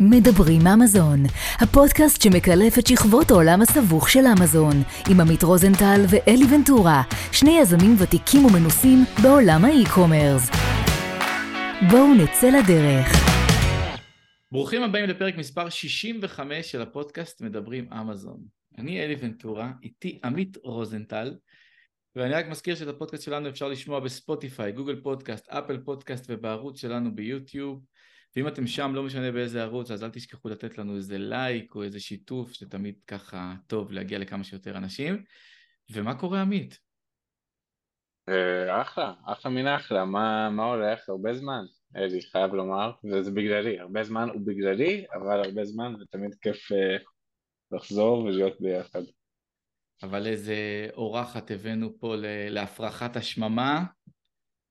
מדברים אמזון, הפודקאסט שמקלף את שכבות העולם הסבוך של אמזון, עם עמית רוזנטל ואלי ונטורה, שני יזמים ותיקים ומנוסים בעולם ה e-commerce. בואו נצא לדרך. ברוכים הבאים לפרק מספר 65 של הפודקאסט מדברים אמזון. אני אלי ונטורה, איתי עמית רוזנטל, ואני רק מזכיר שאת הפודקאסט שלנו אפשר לשמוע בספוטיפיי, גוגל פודקאסט, אפל פודקאסט ובערוץ שלנו ביוטיוב. ואם אתם שם, לא משנה באיזה ערוץ, אז אל תשכחו לתת לנו איזה לייק או איזה שיתוף, שתמיד ככה טוב להגיע לכמה שיותר אנשים. ומה קורה עמית? אה, אחלה, אחלה מן אחלה, מה, מה הולך? הרבה זמן, אלי, חייב לומר, וזה בגללי, הרבה זמן הוא בגללי, אבל הרבה זמן ותמיד כיף אה, לחזור ולהיות ביחד. אבל איזה אורחת הבאנו פה להפרחת השממה,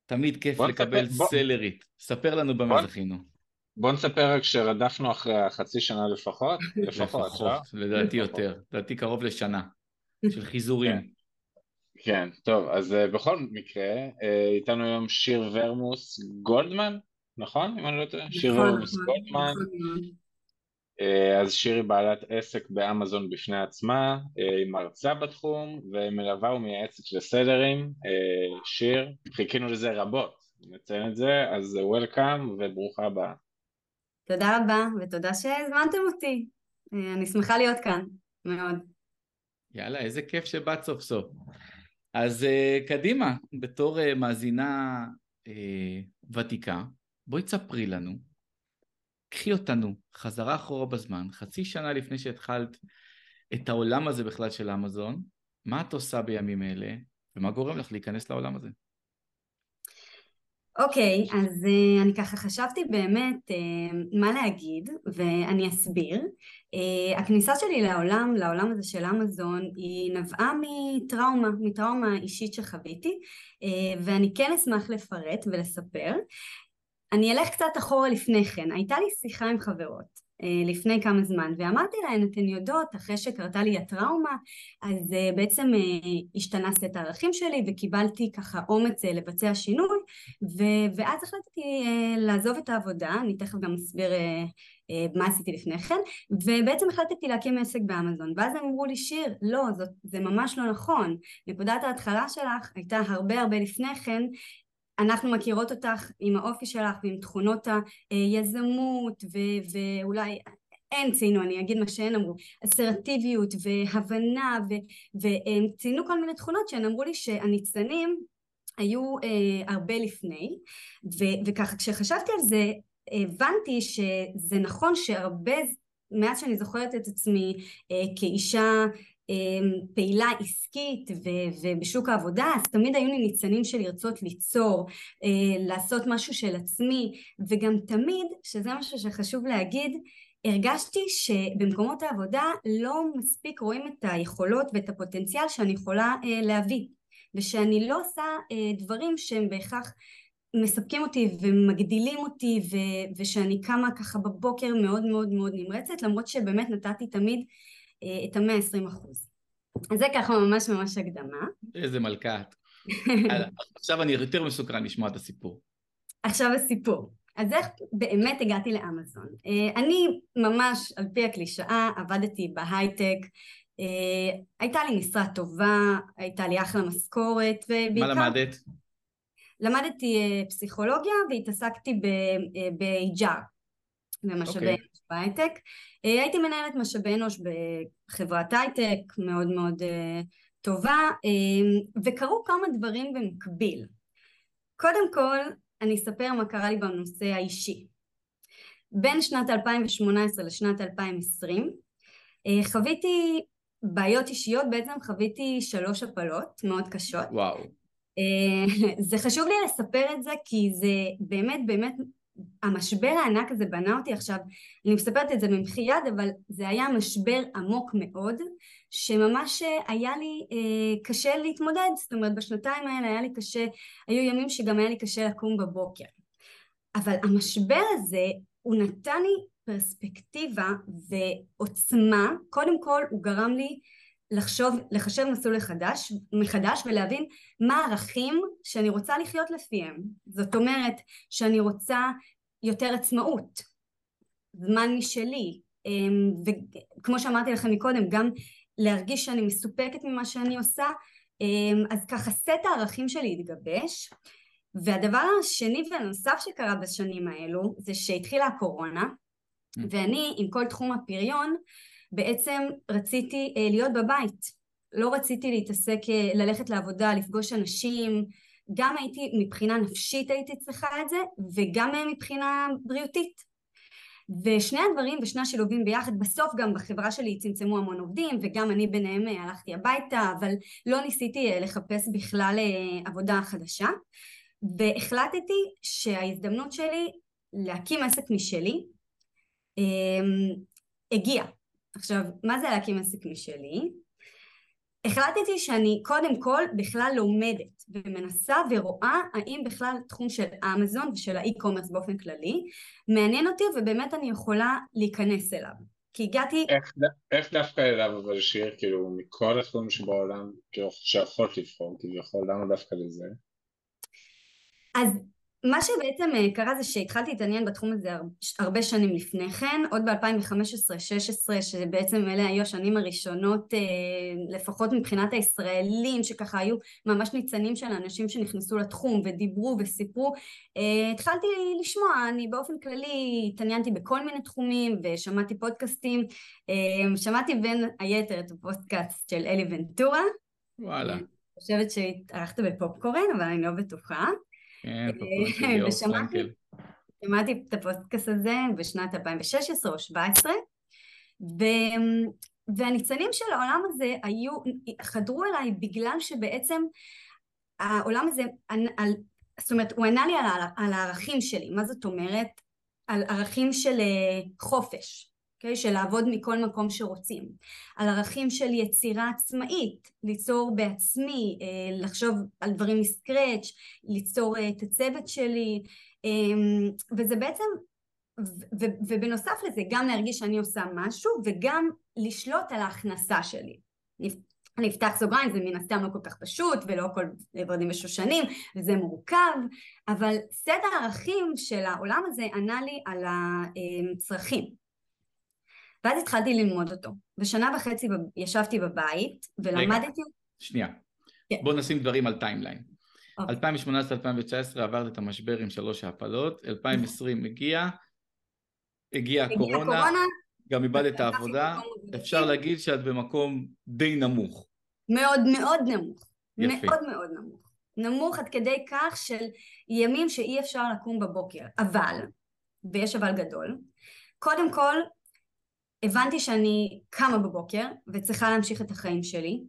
תמיד כיף לקבל בוא... סלרית. ספר לנו במה זכינו. בוא נספר רק שרדפנו אחרי חצי שנה לפחות. לפחות, לא? לדעתי יותר. לדעתי קרוב לשנה של חיזורים. כן, כן טוב, אז uh, בכל מקרה, uh, איתנו היום שיר ורמוס גולדמן, נכון? אם אני לא טועה? שיר נכון, ורמוס נכון, גולדמן. נכון. Uh, אז שיר היא בעלת עסק באמזון בפני עצמה, היא מרצה בתחום ומלווה ומייעצת לסלרים. Uh, שיר, חיכינו לזה רבות, נציין את זה, אז וולקאם וברוכה הבאה. תודה רבה, ותודה שהזמנתם אותי. אה, אני שמחה להיות כאן, מאוד. יאללה, איזה כיף שבאת סוף סוף. אז uh, קדימה, בתור uh, מאזינה uh, ותיקה, בואי תספרי לנו, קחי אותנו חזרה אחורה בזמן, חצי שנה לפני שהתחלת את העולם הזה בכלל של אמזון, מה את עושה בימים אלה, ומה גורם לך להיכנס לעולם הזה? אוקיי, okay, אז uh, אני ככה חשבתי באמת uh, מה להגיד ואני אסביר. Uh, הכניסה שלי לעולם, לעולם הזה של אמזון, היא נבעה מטראומה, מטראומה אישית שחוויתי uh, ואני כן אשמח לפרט ולספר. אני אלך קצת אחורה לפני כן, הייתה לי שיחה עם חברות לפני כמה זמן ואמרתי להן אתן יודעות אחרי שקרתה לי הטראומה אז אה, בעצם אה, השתנה סט הערכים שלי וקיבלתי ככה אומץ לבצע שינוי ו- ואז החלטתי לעזוב את העבודה אני תכף גם אסביר מה עשיתי לפני כן ובעצם החלטתי להקים עסק באמזון. ואז הם אמרו לי שיר לא זאת, זה ממש לא נכון. נקודת ההתחלה שלך הייתה הרבה הרבה לפני כן אנחנו מכירות אותך עם האופי שלך ועם תכונות היזמות ו- ואולי אין ציינו, אני אגיד מה שהן אמרו, אסרטיביות והבנה והם ציינו כל מיני תכונות שהן אמרו לי שהניצנים היו אה, הרבה לפני ו- וככה כשחשבתי על זה הבנתי שזה נכון שהרבה מאז שאני זוכרת את עצמי אה, כאישה פעילה עסקית ובשוק העבודה אז תמיד היו לי ניצנים של לרצות ליצור, אה, לעשות משהו של עצמי וגם תמיד, שזה משהו שחשוב להגיד, הרגשתי שבמקומות העבודה לא מספיק רואים את היכולות ואת הפוטנציאל שאני יכולה אה, להביא ושאני לא עושה אה, דברים שהם בהכרח מספקים אותי ומגדילים אותי ו- ושאני קמה ככה בבוקר מאוד מאוד מאוד נמרצת למרות שבאמת נתתי תמיד את המאה עשרים אחוז. אז זה ככה ממש ממש הקדמה. איזה מלכה את. עכשיו אני יותר מסוקרן לשמוע את הסיפור. עכשיו הסיפור. אז איך באמת הגעתי לאמזון? אה, אני ממש על פי הקלישאה עבדתי בהייטק, אה, הייתה לי משרה טובה, הייתה לי אחלה משכורת ובעיקר... מה למדת? למדתי פסיכולוגיה והתעסקתי ב-HR, במשאבי okay. בהייטק. אה, הייתי מנהלת משאבי אנוש בחברת הייטק מאוד מאוד אה, טובה, אה, וקרו כמה דברים במקביל. קודם כל, אני אספר מה קרה לי בנושא האישי. בין שנת 2018 לשנת 2020 חוויתי בעיות אישיות, בעצם חוויתי שלוש הפלות מאוד קשות. וואו. זה חשוב לי לספר את זה כי זה באמת באמת המשבר הענק הזה בנה אותי עכשיו, אני מספרת את זה במחי יד, אבל זה היה משבר עמוק מאוד, שממש היה לי אה, קשה להתמודד, זאת אומרת בשנתיים האלה היה לי קשה, היו ימים שגם היה לי קשה לקום בבוקר. אבל המשבר הזה, הוא נתן לי פרספקטיבה ועוצמה, קודם כל הוא גרם לי לחשוב, לחשב מסלול לחדש, מחדש ולהבין מה הערכים שאני רוצה לחיות לפיהם. זאת אומרת שאני רוצה יותר עצמאות, זמן משלי, אמ, וכמו שאמרתי לכם מקודם, גם להרגיש שאני מסופקת ממה שאני עושה, אמ, אז ככה סט הערכים שלי התגבש, והדבר השני והנוסף שקרה בשנים האלו זה שהתחילה הקורונה, mm. ואני עם כל תחום הפריון בעצם רציתי אה, להיות בבית. לא רציתי להתעסק, אה, ללכת לעבודה, לפגוש אנשים, גם הייתי, מבחינה נפשית הייתי צריכה את זה, וגם אה, מבחינה בריאותית. ושני הדברים ושני השילובים ביחד, בסוף גם בחברה שלי צמצמו המון עובדים, וגם אני ביניהם הלכתי הביתה, אבל לא ניסיתי לחפש בכלל עבודה חדשה. והחלטתי שההזדמנות שלי להקים עסק משלי אמ, הגיעה. עכשיו, מה זה להקים עסק משלי? החלטתי שאני קודם כל בכלל לומדת ומנסה ורואה האם בכלל תחום של אמזון ושל האי-קומרס באופן כללי מעניין אותי ובאמת אני יכולה להיכנס אליו. כי הגעתי... איך, איך דווקא אליו אבל שיר, כאילו, מכל התחומים שבעולם, כאילו, שיכולת לבחור, כביכול, למה דווקא לזה? אז מה שבעצם אה, קרה זה שהתחלתי להתעניין בתחום הזה הרבה שנים לפני כן, עוד ב-2015-2016 שבעצם אלה היו השנים הראשונות אה, לפחות מבחינת הישראלים שככה היו ממש ניצנים של אנשים שנכנסו לתחום ודיברו וסיפרו, אה, התחלתי לשמוע, אני באופן כללי התעניינתי בכל מיני תחומים ושמעתי פודקאסטים, שמעתי בין היתר את הפודקאסט של אלי ונטורה. וואלה. אני חושבת שהתארחת בפופקורן אבל אני לא בטוחה. כן, אה, שמעתי את הפודקאסט הזה בשנת 2016 או 2017 ו... והניצנים של העולם הזה היו, חדרו אליי בגלל שבעצם העולם הזה, זאת אומרת, הוא ענה לי על, על הערכים שלי, מה זאת אומרת? על ערכים של אה, okay, אוקיי? של לעבוד מכל מקום שרוצים, על ערכים של יצירה עצמאית, ליצור בעצמי, אה, לחשוב על דברים מסקרץ', ליצור אה, את הצוות שלי, אמ, וזה בעצם, ובנוסף לזה גם להרגיש שאני עושה משהו וגם לשלוט על ההכנסה שלי. אני אפתח סוגריים, זה מן הסתם לא כל כך פשוט ולא הכל ורדים ושושנים וזה מורכב, אבל סט הערכים של העולם הזה ענה לי על הצרכים. ואז התחלתי ללמוד אותו. ושנה וחצי ישבתי בבית ולמדתי... רגע, שנייה. כן. בוא נשים דברים על timeline. אוקיי. 2018-2019 עברת את המשבר עם שלוש ההפלות, 2020 הגיע, הגיעה הקורונה, גם איבדת עבודה, אפשר להגיד שאת במקום די נמוך. מאוד מאוד נמוך. יפה. מאוד מאוד נמוך. נמוך עד כדי כך של ימים שאי אפשר לקום בבוקר. אבל, ויש אבל גדול, קודם כל הבנתי שאני קמה בבוקר וצריכה להמשיך את החיים שלי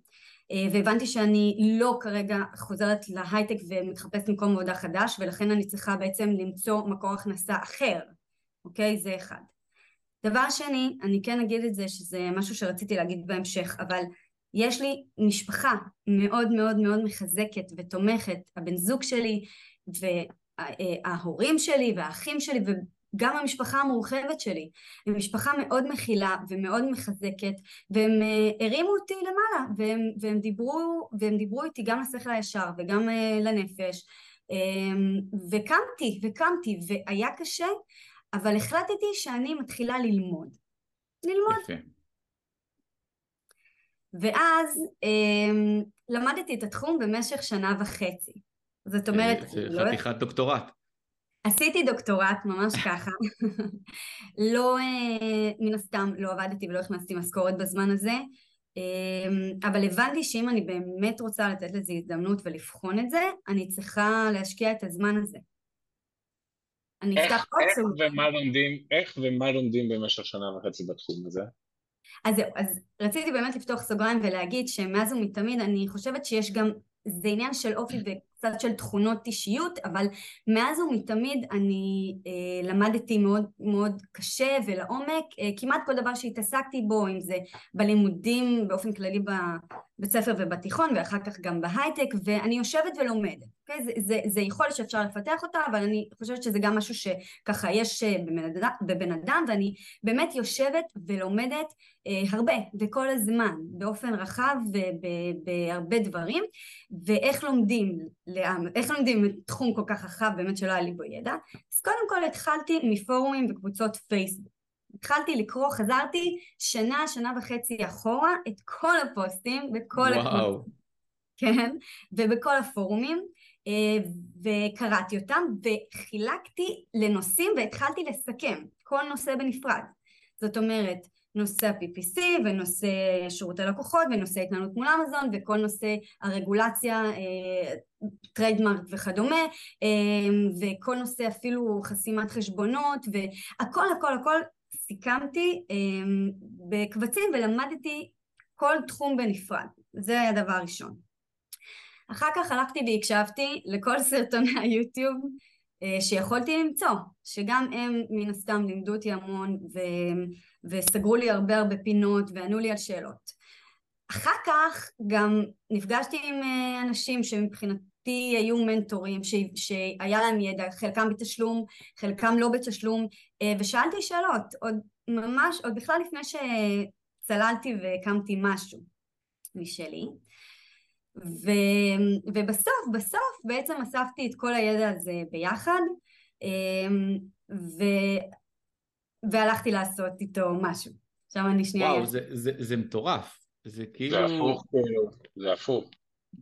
אה, והבנתי שאני לא כרגע חוזרת להייטק ומתחפשת מקום עבודה חדש ולכן אני צריכה בעצם למצוא מקור הכנסה אחר, אוקיי? זה אחד. דבר שני, אני כן אגיד את זה שזה משהו שרציתי להגיד בהמשך, אבל יש לי משפחה מאוד מאוד מאוד מחזקת ותומכת, הבן זוג שלי וההורים שלי והאחים שלי גם המשפחה המורחבת שלי, היא משפחה מאוד מכילה ומאוד מחזקת והם uh, הרימו אותי למעלה והם, והם, דיברו, והם דיברו איתי גם לשכל הישר וגם uh, לנפש. um, וקמתי וקמתי והיה קשה אבל החלטתי שאני מתחילה ללמוד. ללמוד. יפה. ואז um, למדתי את התחום במשך שנה וחצי. זאת אומרת זה לא חתיכת דוקטורט עשיתי דוקטורט ממש ככה, לא, אה, מן הסתם לא עבדתי ולא הכנסתי משכורת בזמן הזה, אה, אבל הבנתי שאם אני באמת רוצה לתת לזה הזדמנות ולבחון את זה, אני צריכה להשקיע את הזמן הזה. אני אפתח עוד סוג. איך ומה לומדים, איך ומה לומדים במשך שנה וחצי בתחום הזה? אז זהו, אז רציתי באמת לפתוח סוגריים ולהגיד שמאז ומתמיד אני חושבת שיש גם, זה עניין של אופי קצת של תכונות אישיות, אבל מאז ומתמיד אני אה, למדתי מאוד מאוד קשה ולעומק, אה, כמעט כל דבר שהתעסקתי בו, אם זה בלימודים באופן כללי בבית ספר ובתיכון ואחר כך גם בהייטק, ואני יושבת ולומדת. אוקיי? זה, זה, זה יכול שאפשר לפתח אותה, אבל אני חושבת שזה גם משהו שככה יש אה, בבן אדם, בבן אדם ואני באמת יושבת ולומדת אה, הרבה וכל הזמן באופן רחב ובהרבה דברים, ואיך לומדים איך לומדים תחום כל כך רחב באמת שלא היה לי בו ידע? אז קודם כל התחלתי מפורומים וקבוצות פייסבוק. התחלתי לקרוא, חזרתי שנה, שנה וחצי אחורה את כל הפוסטים בכל וואו. כן, ובכל הפורומים, אה, וקראתי אותם, וחילקתי לנושאים והתחלתי לסכם כל נושא בנפרד. זאת אומרת, נושא ה-PPC ונושא שירות הלקוחות ונושא התנהלות מול אמזון וכל נושא הרגולציה, trademark אה, וכדומה אה, וכל נושא אפילו חסימת חשבונות והכל הכל הכל סיכמתי אה, בקבצים ולמדתי כל תחום בנפרד, זה היה הדבר הראשון. אחר כך הלכתי והקשבתי לכל סרטוני היוטיוב שיכולתי למצוא, שגם הם מן הסתם לימדו אותי המון ו... וסגרו לי הרבה הרבה פינות וענו לי על שאלות. אחר כך גם נפגשתי עם אה, אנשים שמבחינתי היו מנטורים, ש... שהיה להם ידע, חלקם בתשלום, חלקם לא בתשלום, אה, ושאלתי שאלות, עוד ממש, עוד בכלל לפני שצללתי והקמתי משהו משלי. ו... ובסוף, בסוף בעצם אספתי את כל הידע הזה ביחד, אה, ו... והלכתי לעשות איתו משהו. עכשיו אני שנייה... וואו, זה, זה, זה מטורף. זה כאילו... זה הפוך, זה הפוך.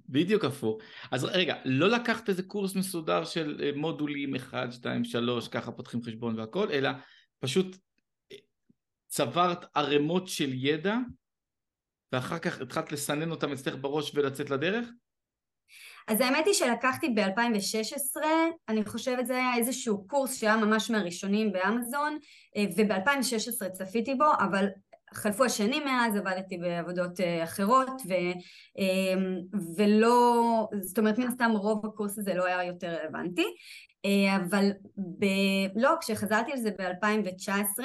בדיוק הפוך. אז רגע, לא לקחת איזה קורס מסודר של אה, מודולים 1, 2, 3, ככה פותחים חשבון והכל, אלא פשוט אה, צברת ערימות של ידע, ואחר כך התחלת לסנן אותם אצלך בראש ולצאת לדרך? אז האמת היא שלקחתי ב-2016, אני חושבת זה היה איזשהו קורס שהיה ממש מהראשונים באמזון, אה, וב-2016 צפיתי בו, אבל חלפו השנים מאז, עבדתי בעבודות אה, אחרות, ו, אה, ולא, זאת אומרת מן הסתם רוב הקורס הזה לא היה יותר רלוונטי, אבל ב, לא, כשחזרתי לזה ב-2019,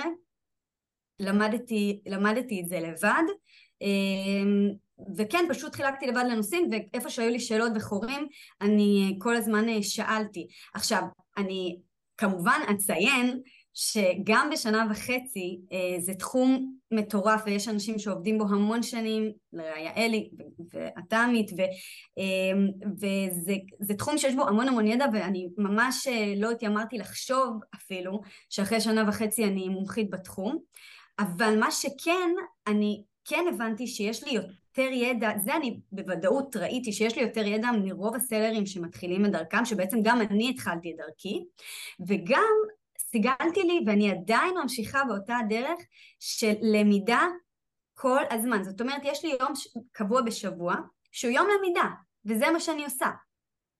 למדתי, למדתי את זה לבד, וכן, פשוט חילקתי לבד לנושאים, ואיפה שהיו לי שאלות וחורים, אני כל הזמן אה, שאלתי. עכשיו, אני כמובן אציין שגם בשנה וחצי אה, זה תחום מטורף ויש אנשים שעובדים בו המון שנים, לראיה אלי ואתה עמית, ו, אה, וזה תחום שיש בו המון המון ידע ואני ממש אה, לא התיימרתי לחשוב אפילו שאחרי שנה וחצי אני מומחית בתחום, אבל מה שכן, אני כן הבנתי שיש לי יותר ידע, זה אני בוודאות ראיתי שיש לי יותר ידע מרוב הסלרים שמתחילים את דרכם, שבעצם גם אני התחלתי את דרכי, וגם סיגלתי לי, ואני עדיין ממשיכה באותה הדרך של למידה כל הזמן. זאת אומרת, יש לי יום קבוע בשבוע, שהוא יום למידה, וזה מה שאני עושה.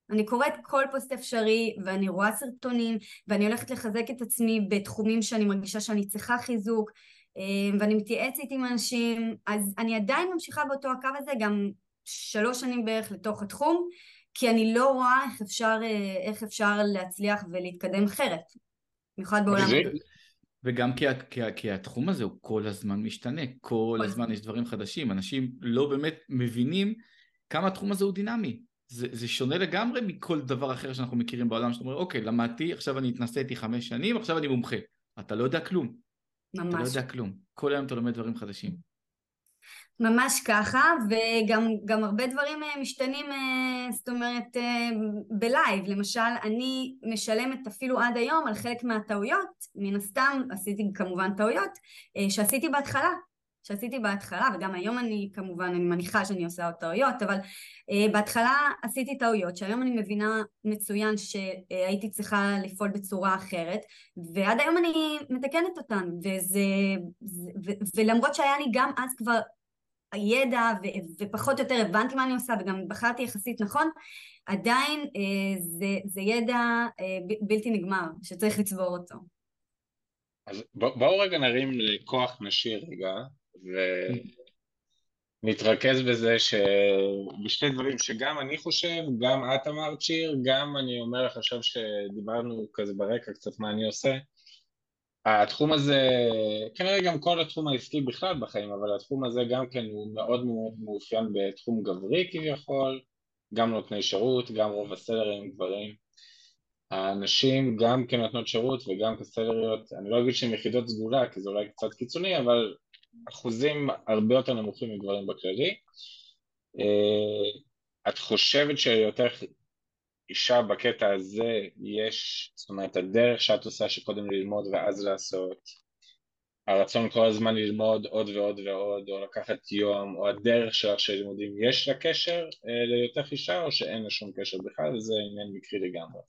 אני קוראת כל פוסט אפשרי ואני רואה סרטונים ואני הולכת לחזק את עצמי בתחומים שאני מרגישה שאני צריכה חיזוק אמ, ואני מתייעצת עם אנשים, אז אני עדיין ממשיכה באותו הקו הזה גם שלוש שנים בערך לתוך התחום, כי אני לא רואה איך אפשר, אה, איך אפשר להצליח ולהתקדם אחרת, במיוחד בעולם. וגם כי, כי, כי התחום הזה הוא כל הזמן משתנה, כל הזמן יש דברים חדשים, אנשים לא באמת מבינים כמה התחום הזה הוא דינמי. זה, זה שונה לגמרי מכל דבר אחר שאנחנו מכירים בעולם, שאתה אומר, אוקיי, למדתי, עכשיו אני התנסיתי חמש שנים, עכשיו אני מומחה. אתה לא יודע כלום. ממש. אתה לא יודע כלום. כל היום אתה לומד דברים חדשים. ממש ככה, וגם הרבה דברים אה, משתנים, אה, זאת אומרת, אה, בלייב. למשל, אני משלמת אפילו עד היום על חלק מהטעויות, מן הסתם עשיתי כמובן טעויות, שעשיתי בהתחלה. שעשיתי בהתחלה, וגם היום אני כמובן, אני מניחה שאני עושה עוד טעויות, אבל uh, בהתחלה עשיתי טעויות, שהיום אני מבינה מצוין שהייתי צריכה לפעול בצורה אחרת, ועד היום אני מתקנת אותן, וזה, ו, ולמרות שהיה לי גם אז כבר הידע ו- ופחות או יותר הבנתי מה אני עושה וגם בחרתי יחסית נכון, עדיין אה, זה, זה ידע אה, ב- בלתי נגמר שצריך לצבור אותו. אז בואו רגע נרים לכוח נשי רגע, ונתרכז בזה שבשתי דברים שגם אני חושב, גם את אמרת שיר, גם אני אומר לך עכשיו שדיברנו כזה ברקע קצת מה אני עושה. התחום הזה, כנראה גם כל התחום העסקי בכלל בחיים, אבל התחום הזה גם כן הוא מאוד מאוד מאופיין בתחום גברי כביכול, גם נותני שירות, גם רוב הסלרים גברים. האנשים גם כנותנות שירות וגם כסלריות, אני לא אגיד שהן יחידות סגולה כי זה אולי קצת קיצוני, אבל אחוזים הרבה יותר נמוכים מגברים בכללי. אה, את חושבת שיותר אישה בקטע הזה יש, זאת אומרת הדרך שאת עושה שקודם ללמוד ואז לעשות, הרצון כל הזמן ללמוד עוד ועוד ועוד, או לקחת יום, או הדרך שלך של לימודים, יש לה קשר אה, להיותך אישה, או שאין לה שום קשר בכלל, וזה עניין מקרי לגמרי?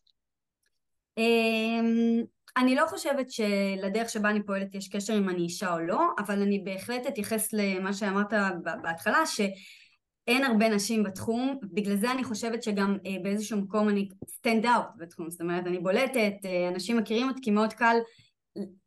אמ, אני לא חושבת שלדרך שבה אני פועלת יש קשר אם אני אישה או לא, אבל אני בהחלט אתייחס למה שאמרת בהתחלה, שאין הרבה נשים בתחום, בגלל זה אני חושבת שגם אה, באיזשהו מקום אני stand out בתחום, זאת אומרת אני בולטת, אה, אנשים מכירים אותי כי מאוד קל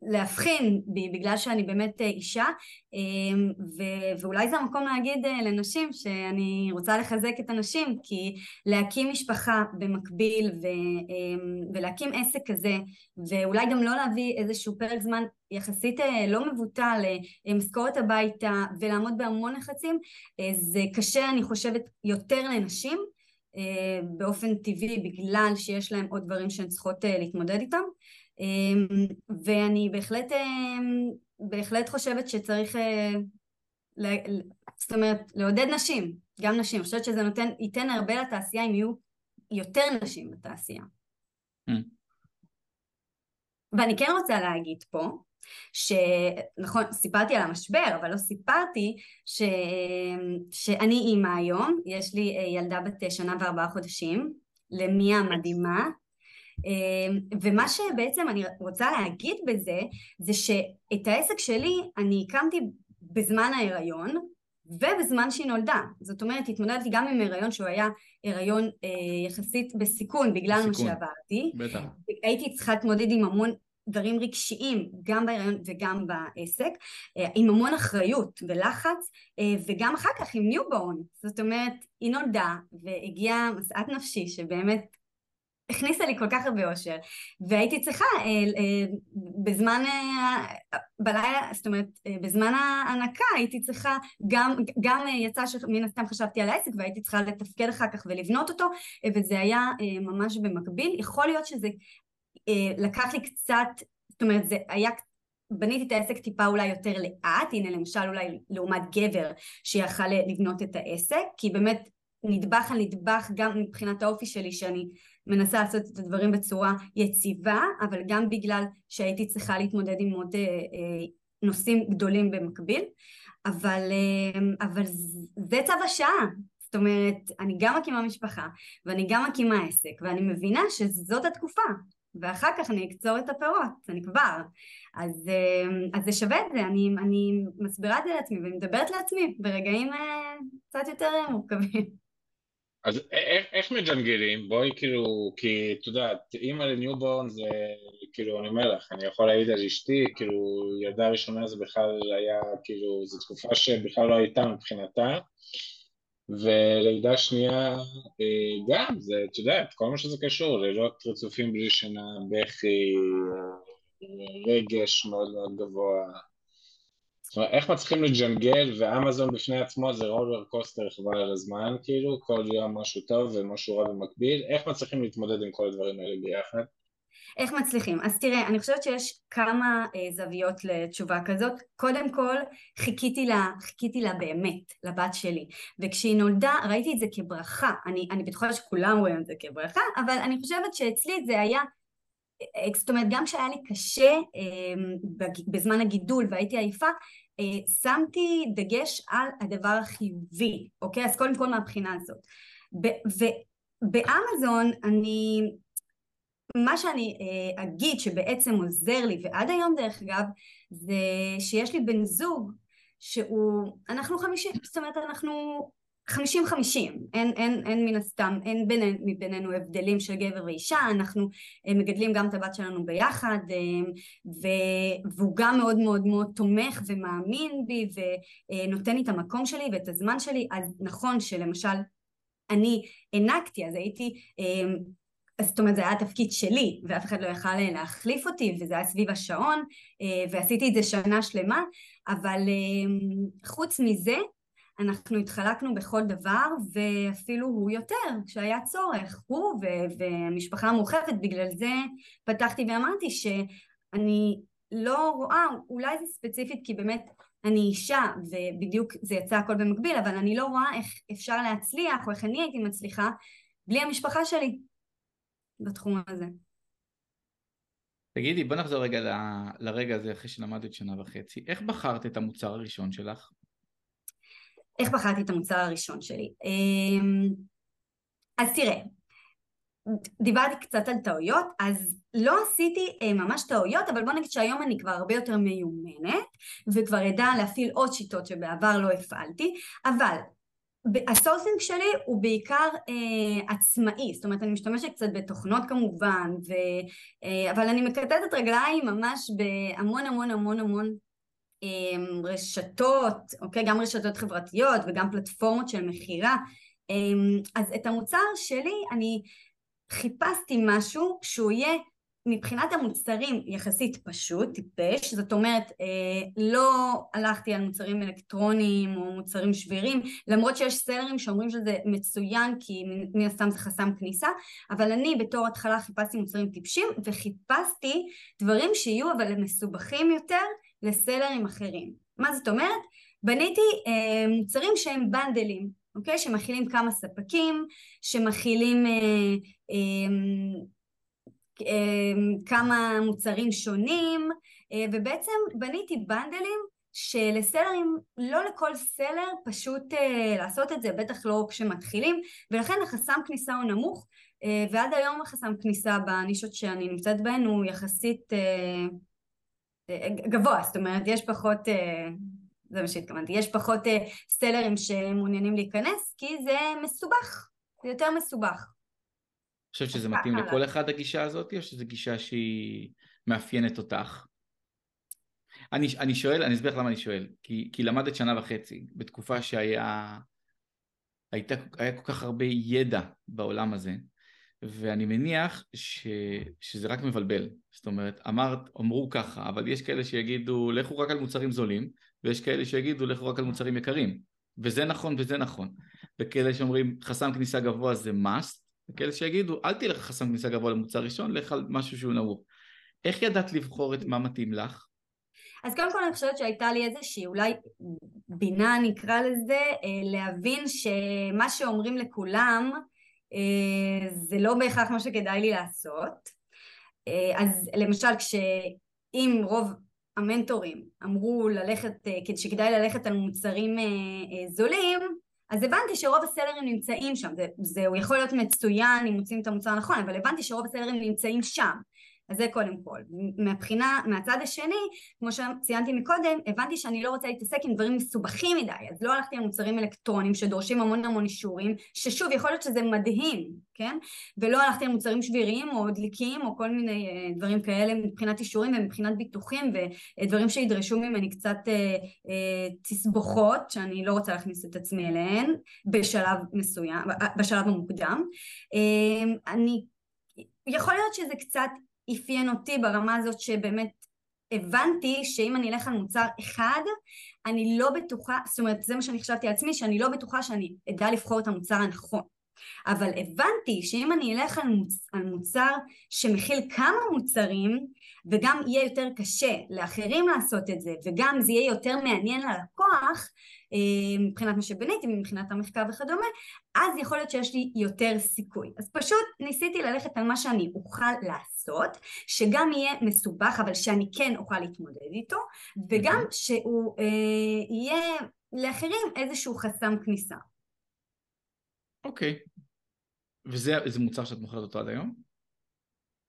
להבחין בי בגלל שאני באמת אה, אישה אמ, ו- ואולי זה המקום להגיד אה, לנשים שאני רוצה לחזק את הנשים כי להקים משפחה במקביל ו- אמ, ולהקים עסק כזה ואולי גם לא להביא איזשהו פרק זמן יחסית אה, לא מבוטל למשכורת הביתה ולעמוד בהמון לחצים זה קשה אני חושבת יותר לנשים באופן טבעי בגלל שיש להם עוד דברים שהן צריכות להתמודד איתם ואני בהחלט, אמ, בהחלט חושבת שצריך, אה, זאת אומרת, לעודד נשים, גם נשים. אני חושבת שזה נותן, ייתן הרבה לתעשייה אם יהיו יותר נשים בתעשייה. Mm. ואני כן רוצה להגיד פה, שנכון, סיפרתי על המשבר, אבל לא סיפרתי ש... שאני אימא היום, יש לי אה, ילדה בת שנה וארבעה חודשים, למיה המדהימה, אמ, ומה שבעצם אני רוצה להגיד בזה, זה שאת העסק שלי אני הקמתי בזמן ההיריון, ובזמן שהיא נולדה. זאת אומרת, התמודדתי גם עם הריון שהוא היה הריון אה, יחסית בסיכון בגלל בסיכון. מה שעברתי. בטח. הייתי צריכה להתמודד עם המון דברים רגשיים, גם בהיריון וגם בעסק, אה, עם המון אחריות ולחץ, אה, וגם אחר כך עם newborn. זאת אומרת, היא נולדה והגיעה משאת נפשי שבאמת הכניסה לי כל כך הרבה אושר, והייתי צריכה אה, אה, בזמן, אה, בלילה, זאת אומרת, בזמן ההנקה הייתי צריכה, גם, גם יצא שמן הסתם חשבתי על העסק והייתי צריכה לתפקד אחר כך ולבנות אותו, וזה היה ממש במקביל. יכול להיות שזה לקח לי קצת, זאת אומרת, זה היה בניתי את העסק טיפה אולי יותר לאט, הנה למשל אולי לעומת גבר שיכל לבנות את העסק, כי באמת נדבך על נדבך גם מבחינת האופי שלי שאני מנסה לעשות את הדברים בצורה יציבה, אבל גם בגלל שהייתי צריכה להתמודד עם עוד אה, אה, נושאים גדולים במקביל, אבל, אה, אבל זה צו השעה, זאת אומרת, אני גם מקימה משפחה ואני גם מקימה עסק ואני מבינה שזאת התקופה ואחר כך אני אקצור את הפירות, אני כבר. אז, אז זה שווה את זה, אני, אני מסבירה את זה לעצמי ואני מדברת לעצמי ברגעים קצת יותר מורכבים. אז איך, איך מג'נגלים? בואי כאילו, כי את יודעת, אימא ל newborn זה, כאילו, אני אומר לך, אני יכול להעיד על אשתי, כאילו, ילדה ראשונה זה בכלל היה, כאילו, זו תקופה שבכלל לא הייתה מבחינתה, ולידה שנייה אה, גם, זה, את יודעת, כל מה שזה קשור, לילות רצופים בלי שינה, בכי, אה, רגש מאוד מאוד גבוה, זאת אומרת, איך מצליחים לג'נגל, ואמזון בפני עצמו זה רולר קוסטר על הזמן, כאילו, כל יום משהו טוב ומשהו רע במקביל, איך מצליחים להתמודד עם כל הדברים האלה ביחד? איך מצליחים? אז תראה, אני חושבת שיש כמה אה, זוויות לתשובה כזאת. קודם כל, חיכיתי לה, חיכיתי לה באמת, לבת שלי. וכשהיא נולדה, ראיתי את זה כברכה. אני, אני בטוחה שכולם רואים את זה כברכה, אבל אני חושבת שאצלי זה היה זאת אומרת, גם כשהיה לי קשה אה, בזמן הגידול והייתי עייפה, אה, שמתי דגש על הדבר החיובי, אוקיי? אז קודם כל מהבחינה הזאת. ובאמזון אני, מה שאני אה, אגיד שבעצם עוזר לי, ועד היום דרך אגב, זה שיש לי בן זוג שהוא, אנחנו חמישים, זאת אומרת אנחנו חמישים חמישים, אין, אין, אין מן הסתם, אין בינינו, מבינינו הבדלים של גבר ואישה, אנחנו אה, מגדלים גם את הבת שלנו ביחד אה, ו, והוא גם מאוד מאוד מאוד תומך ומאמין בי ונותן לי את המקום שלי ואת הזמן שלי, אז נכון שלמשל אני הענקתי, אז הייתי אה, זאת אומרת זה היה התפקיד שלי ואף אחד לא יכל להחליף אותי וזה היה סביב השעון ועשיתי את זה שנה שלמה אבל חוץ מזה אנחנו התחלקנו בכל דבר ואפילו הוא יותר כשהיה צורך, הוא והמשפחה המורחבת, בגלל זה פתחתי ואמרתי שאני לא רואה, אולי זה ספציפית כי באמת אני אישה ובדיוק זה יצא הכל במקביל, אבל אני לא רואה איך אפשר להצליח או איך אני הייתי מצליחה בלי המשפחה שלי בתחום הזה. תגידי, בוא נחזור רגע ל... לרגע הזה אחרי שלמדת שנה וחצי. איך בחרת את המוצר הראשון שלך? איך בחרתי את המוצר הראשון שלי? אמ, אז תראה, דיברתי קצת על טעויות, אז לא עשיתי אה, ממש טעויות, אבל בוא נגיד שהיום אני כבר הרבה יותר מיומנת, וכבר אדע להפעיל עוד שיטות שבעבר לא הפעלתי, אבל ה sourcing שלי הוא בעיקר אה, עצמאי, זאת אומרת אני משתמשת קצת בתוכנות כמובן, ו, אה, אבל אני מכתתת רגליים ממש בהמון המון המון המון רשתות, אוקיי? גם רשתות חברתיות וגם פלטפורמות של מכירה, אה, אז את המוצר שלי אני חיפשתי משהו שהוא יהיה מבחינת המוצרים יחסית פשוט, טיפש, זאת אומרת אה, לא הלכתי על מוצרים אלקטרוניים או מוצרים שבירים, למרות שיש סלרים שאומרים שזה מצוין כי מן הסתם זה חסם כניסה, אבל אני בתור התחלה חיפשתי מוצרים טיפשים וחיפשתי דברים שיהיו אבל מסובכים יותר לסלרים אחרים. מה זאת אומרת? בניתי אה, מוצרים שהם בנדלים, אוקיי? שמכילים כמה ספקים, שמכילים אה, אה, אמ, כמה מוצרים שונים אה, ובעצם בניתי בנדלים שלסלרים, לא לכל סלר פשוט uh, לעשות את זה, בטח לא כשמתחילים, ולכן החסם כניסה הוא נמוך, uh, ועד היום החסם כניסה בנישות שאני נמצאת בהן הוא יחסית uh, גבוה, זאת אומרת יש פחות, uh, זה מה שהתכוונתי, יש פחות uh, סלרים שמעוניינים להיכנס, כי זה מסובך, זה יותר מסובך. חושבת שזה מתאים לכל אחד הגישה הזאת, או שזו גישה שהיא מאפיינת אותך? אני, אני שואל, אני אסביר לך למה אני שואל, כי, כי למדת שנה וחצי, בתקופה שהיה הייתה, היה כל כך הרבה ידע בעולם הזה, ואני מניח ש, שזה רק מבלבל, זאת אומרת, אמרת, אמרו ככה, אבל יש כאלה שיגידו לכו רק על מוצרים זולים, ויש כאלה שיגידו לכו רק על מוצרים יקרים, וזה נכון וזה נכון, וכאלה שאומרים חסם כניסה גבוה זה must, וכאלה שיגידו, אל תלך חסם כניסה גבוה למוצר ראשון, לך על משהו שהוא נמוך. איך ידעת לבחור את מה מתאים לך? אז קודם כל אני חושבת שהייתה לי איזושהי אולי בינה נקרא לזה, אה, להבין שמה שאומרים לכולם זה לא בהכרח מה שכדאי לי לעשות. אה, אז למשל כשאם רוב המנטורים אמרו ללכת, שכדאי ללכת על מוצרים זולים, אז הבנתי שרוב הסלרים נמצאים שם, זה, זה הוא יכול להיות מצוין אם מוצאים את המוצר הנכון, אבל הבנתי שרוב הסלרים נמצאים שם. אז זה קודם כל. מבחינה, מהצד השני, כמו שציינתי מקודם, הבנתי שאני לא רוצה להתעסק עם דברים מסובכים מדי, אז לא הלכתי על מוצרים אלקטרונים שדורשים המון המון אישורים, ששוב, יכול להיות שזה מדהים, כן? ולא הלכתי על מוצרים שבירים או דליקים או כל מיני uh, דברים כאלה מבחינת אישורים ומבחינת ביטוחים ודברים שידרשו ממני קצת uh, uh, תסבוכות, שאני לא רוצה להכניס את עצמי אליהן בשלב מסוים, בשלב המוקדם. Uh, אני יכול להיות שזה קצת אפיין אותי ברמה הזאת שבאמת הבנתי שאם אני אלך על מוצר אחד, אני לא בטוחה, זאת אומרת זה מה שאני חשבתי על עצמי, שאני לא בטוחה שאני אדע לבחור את המוצר הנכון. אבל הבנתי שאם אני אלך על, מוצ... על מוצר שמכיל כמה מוצרים וגם יהיה יותר קשה לאחרים לעשות את זה וגם זה יהיה יותר מעניין ללקוח אה, מבחינת מה שבניתי, מבחינת המחקר וכדומה, אז יכול להיות שיש לי יותר סיכוי. אז פשוט ניסיתי ללכת על מה שאני אוכל לעשות, שגם יהיה מסובך אבל שאני כן אוכל להתמודד איתו וגם שהוא אה, יהיה לאחרים איזשהו חסם כניסה. אוקיי. וזה מוצר שאת מוכרת אותו עד היום?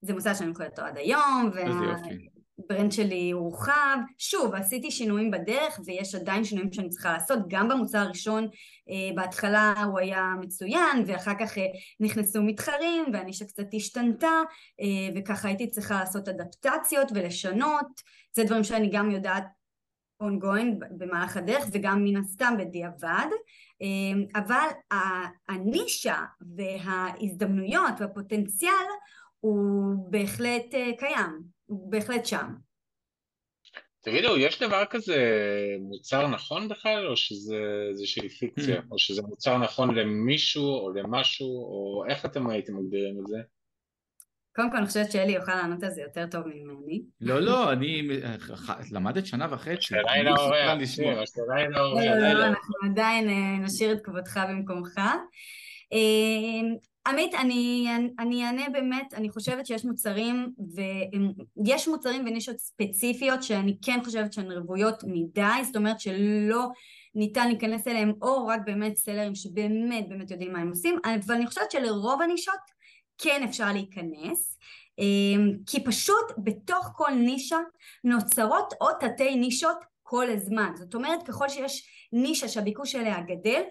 זה מוצר שאני מוכרת אותו עד היום, והברנד שלי הורחב. שוב, עשיתי שינויים בדרך ויש עדיין שינויים שאני צריכה לעשות, גם במוצר הראשון אה, בהתחלה הוא היה מצוין, ואחר כך אה, נכנסו מתחרים והנישה קצת השתנתה, אה, וככה הייתי צריכה לעשות אדפטציות ולשנות. זה דברים שאני גם יודעת ongoing במהלך הדרך וגם מן הסתם בדיעבד אבל הנישה וההזדמנויות והפוטנציאל הוא בהחלט אה, קיים, הוא בהחלט שם. תגידו, יש דבר כזה מוצר נכון בכלל, או שזה איזושהי פיקציה, mm. או שזה מוצר נכון למישהו או למשהו, או איך אתם הייתם מגדירים את זה? קודם כל אני חושבת שאלי יוכל לענות על זה יותר טוב ממני. לא, לא, אני למדת שנה וחצי. השאלה היא לאורח, השאלה היא לאורח. לא, לא, אנחנו עדיין אה, נשאיר את כבודך במקומך. אה, עמית, אני, אני אענה באמת, אני חושבת שיש מוצרים, ויש מוצרים ונישות ספציפיות שאני כן חושבת שהן רוויות מדי, זאת אומרת שלא ניתן להיכנס אליהם, או רק באמת סלרים שבאמת באמת יודעים מה הם עושים, אבל אני חושבת שלרוב הנישות כן אפשר להיכנס, אמ, כי פשוט בתוך כל נישה נוצרות עוד תתי נישות כל הזמן. זאת אומרת, ככל שיש נישה שהביקוש אליה גדל,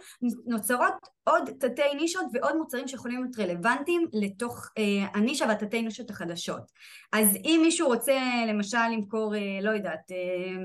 נוצרות עוד תתי נישות ועוד מוצרים שיכולים להיות רלוונטיים לתוך אה, הנישה והתתי נישות החדשות. אז אם מישהו רוצה למשל למכור, אה, לא יודעת, אה,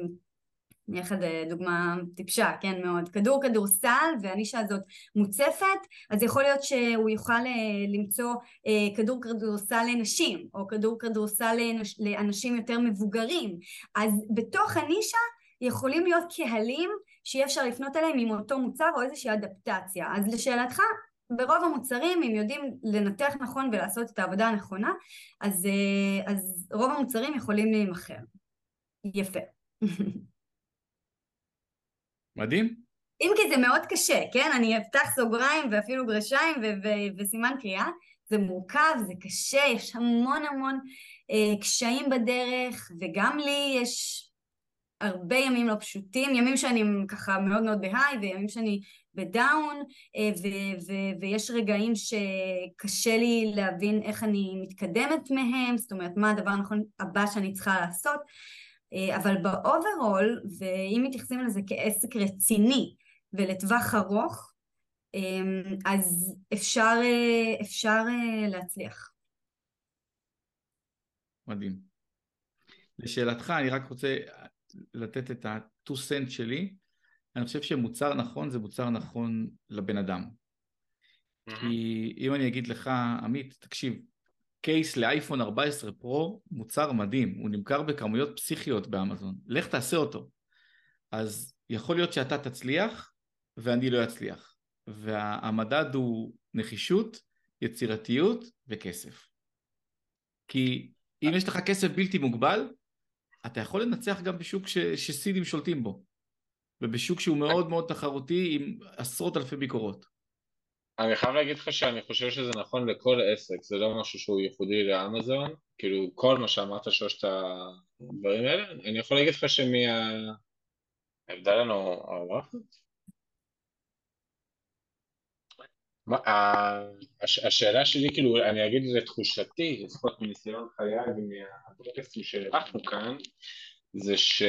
אני אגיד דוגמה טיפשה, כן מאוד, כדור כדורסל והנישה הזאת מוצפת, אז יכול להיות שהוא יוכל אה, למצוא אה, כדור כדורסל לנשים, או כדור כדורסל לאנשים יותר מבוגרים, אז בתוך הנישה יכולים להיות קהלים שאי אפשר לפנות אליהם עם אותו מוצר או איזושהי אדפטציה. אז לשאלתך, ברוב המוצרים, אם יודעים לנתח נכון ולעשות את העבודה הנכונה, אז, אה, אז רוב המוצרים יכולים להימכר. יפה. מדהים. אם כי זה מאוד קשה, כן? אני אפתח סוגריים ואפילו גרשיים וסימן קריאה. זה מורכב, זה קשה, יש המון המון אה, קשיים בדרך, וגם לי יש הרבה ימים לא פשוטים, ימים שאני ככה מאוד מאוד בהיי וימים שאני בדאון אה, ו- ו- ויש רגעים שקשה לי להבין איך אני מתקדמת מהם, זאת אומרת מה הדבר הנכון הבא שאני צריכה לעשות, אבל ב overall, ואם מתייחסים לזה כעסק רציני ולטווח ארוך, אה, אז אפשר, אפשר להצליח. מדהים. לשאלתך, אני רק רוצה, לתת את ה-2 cent שלי, אני חושב שמוצר נכון זה מוצר נכון לבן אדם. כי אם אני אגיד לך, עמית, תקשיב, קייס לאייפון 14 פרו, מוצר מדהים, הוא נמכר בכמויות פסיכיות באמזון, לך תעשה אותו. אז יכול להיות שאתה תצליח ואני לא אצליח. והמדד הוא נחישות, יצירתיות וכסף. כי אם יש לך כסף בלתי מוגבל, אתה יכול לנצח גם בשוק ש, שסינים שולטים בו, ובשוק שהוא מאוד מאוד תחרותי עם עשרות אלפי ביקורות. אני חייב להגיד לך שאני חושב שזה נכון לכל עסק, זה לא משהו שהוא ייחודי לאמזון, כאילו כל מה שאמרת שלושת הדברים האלה, אני יכול להגיד לך שמההבדל לנו האורחת, השאלה שלי, כאילו, אני אגיד לתחושתי, לפחות מניסיון חיי ומהפודקאסטים שאירחנו כאן, זה ש...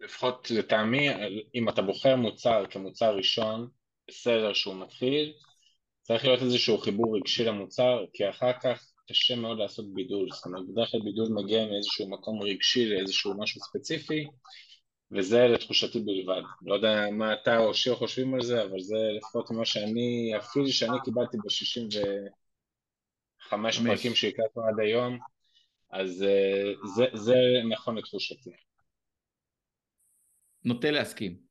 לפחות לטעמי, אם אתה בוחר מוצר כמוצר ראשון, בסדר שהוא מתחיל, צריך להיות איזשהו חיבור רגשי למוצר, כי אחר כך קשה מאוד לעשות בידול, זאת אומרת, בדרך כלל בידול מגיע מאיזשהו מקום רגשי לאיזשהו משהו ספציפי, וזה לתחושתי בלבד. לא יודע מה אתה או שיר חושבים על זה, אבל זה לפחות מה שאני, אפילו שאני קיבלתי ב-65 פרקים שהקלטנו עד היום, אז אה, זה, זה נכון לתחושתי. נוטה להסכים.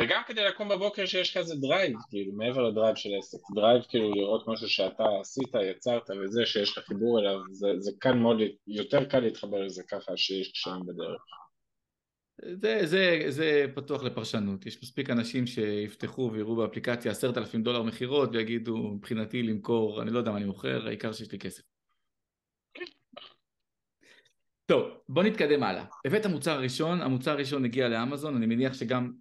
וגם כדי לקום בבוקר שיש לך איזה drive, כאילו, מעבר ל drive של עסק. drive כאילו לראות משהו שאתה עשית, יצרת וזה, שיש לך חיבור אליו, זה, זה כאן מאוד, יותר קל להתחבר לזה ככה שיש קשיים בדרך. זה, זה, זה פתוח לפרשנות, יש מספיק אנשים שיפתחו ויראו באפליקציה עשרת אלפים דולר מכירות ויגידו מבחינתי למכור, אני לא יודע מה אני מוכר, העיקר שיש לי כסף. טוב, בוא נתקדם הלאה. הבאת מוצר ראשון, המוצר הראשון הגיע לאמזון, אני מניח שגם,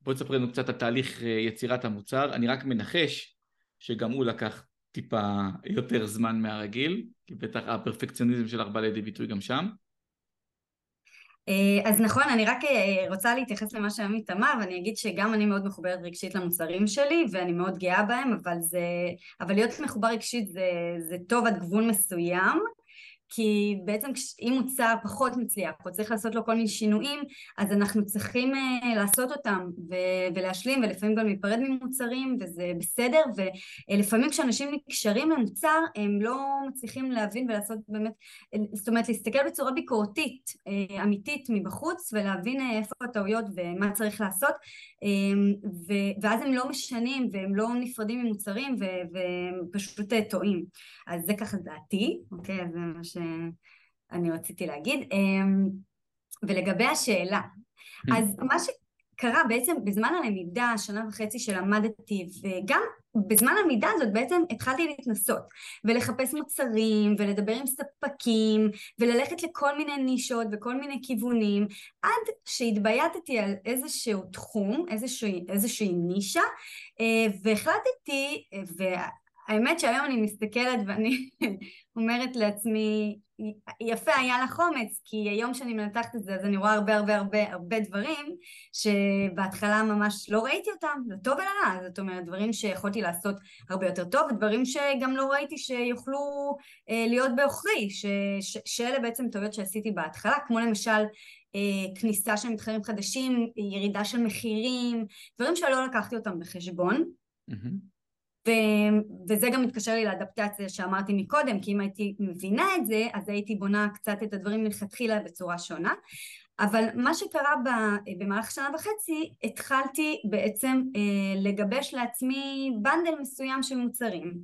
בוא תספר לנו קצת על תהליך אה, יצירת המוצר, אני רק מנחש שגם הוא לקח טיפה יותר זמן מהרגיל, כי בטח הפרפקציוניזם שלך בא לידי ביטוי גם שם. אה, אז נכון, אני רק אה, רוצה להתייחס למה שעמית אמר, ואני אגיד שגם אני מאוד מחוברת רגשית למוצרים שלי, ואני מאוד גאה בהם, אבל, זה, אבל להיות מחובר רגשית זה, זה טוב עד גבול מסוים. כי בעצם אם מוצר פחות מצליח או צריך לעשות לו כל מיני שינויים אז אנחנו צריכים uh, לעשות אותם ו- ולהשלים ולפעמים גם להיפרד ממוצרים וזה בסדר ולפעמים כשאנשים נקשרים למוצר הם לא מצליחים להבין ולעשות באמת זאת אומרת להסתכל בצורה ביקורתית uh, אמיתית מבחוץ ולהבין איפה הטעויות ומה צריך לעשות um, ו- ואז הם לא משנים והם לא נפרדים ממוצרים והם פשוט טועים. אז זה ככה דעתי אוקיי? זה מה ש... שאני רציתי להגיד. אמ, ולגבי השאלה, אז מה ש... קרה בעצם בזמן הלמידה, שנה וחצי שלמדתי, וגם בזמן הלמידה הזאת בעצם התחלתי להתנסות ולחפש מוצרים ולדבר עם ספקים וללכת לכל מיני נישות וכל מיני כיוונים עד שהתבייתתי על איזשהו תחום, איזושהי, איזושהי נישה אה, והחלטתי, והאמת שהיום אני מסתכלת ואני אומרת לעצמי יפה היה לך אומץ, כי היום שאני מנתחת את זה אז אני רואה הרבה הרבה הרבה הרבה דברים שבהתחלה ממש לא ראיתי אותם, לטוב ולרע, זאת אומרת דברים שיכולתי לעשות הרבה יותר טוב, ודברים שגם לא ראיתי שיוכלו אה, להיות בעוכרי, שאלה בעצם טעויות שעשיתי בהתחלה, כמו למשל אה, כניסה של מתחרים חדשים, ירידה של מחירים, דברים שלא לקחתי אותם בחשבון. Mm-hmm. ו- וזה גם מתקשר לי לאדפטציה שאמרתי מקודם, כי אם הייתי מבינה את זה, אז הייתי בונה קצת את הדברים מלכתחילה בצורה שונה. אבל מה שקרה במהלך שנה וחצי, התחלתי בעצם אה, לגבש לעצמי בנדל מסוים של מוצרים,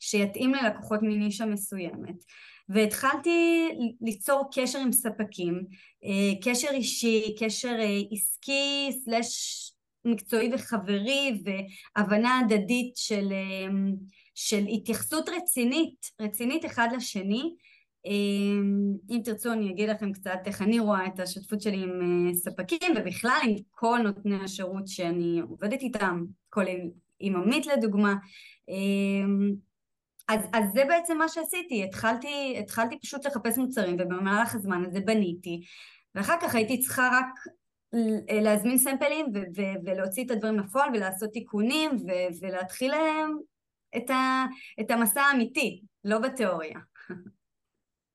שיתאים ללקוחות מנישה מסוימת. והתחלתי ליצור קשר עם ספקים, אה, קשר אישי, קשר אה, עסקי סלש מקצועי וחברי והבנה הדדית של, אמ, של התייחסות רצינית, רצינית אחד לשני. אמ, אם תרצו אני אגיד לכם קצת איך אני רואה את השותפות שלי עם אה, ספקים ובכלל עם כל נותני השירות שאני עובדת איתם, כל עם עמית לדוגמה. אמ, אז, אז זה בעצם מה שעשיתי, התחלתי, התחלתי פשוט לחפש מוצרים ובמהלך הזמן הזה בניתי ואחר כך הייתי צריכה רק להזמין סמפלים ו- ו- ולהוציא את הדברים לפועל ולעשות תיקונים ו- ולהתחיל להם את, ה- את המסע האמיתי, לא בתיאוריה.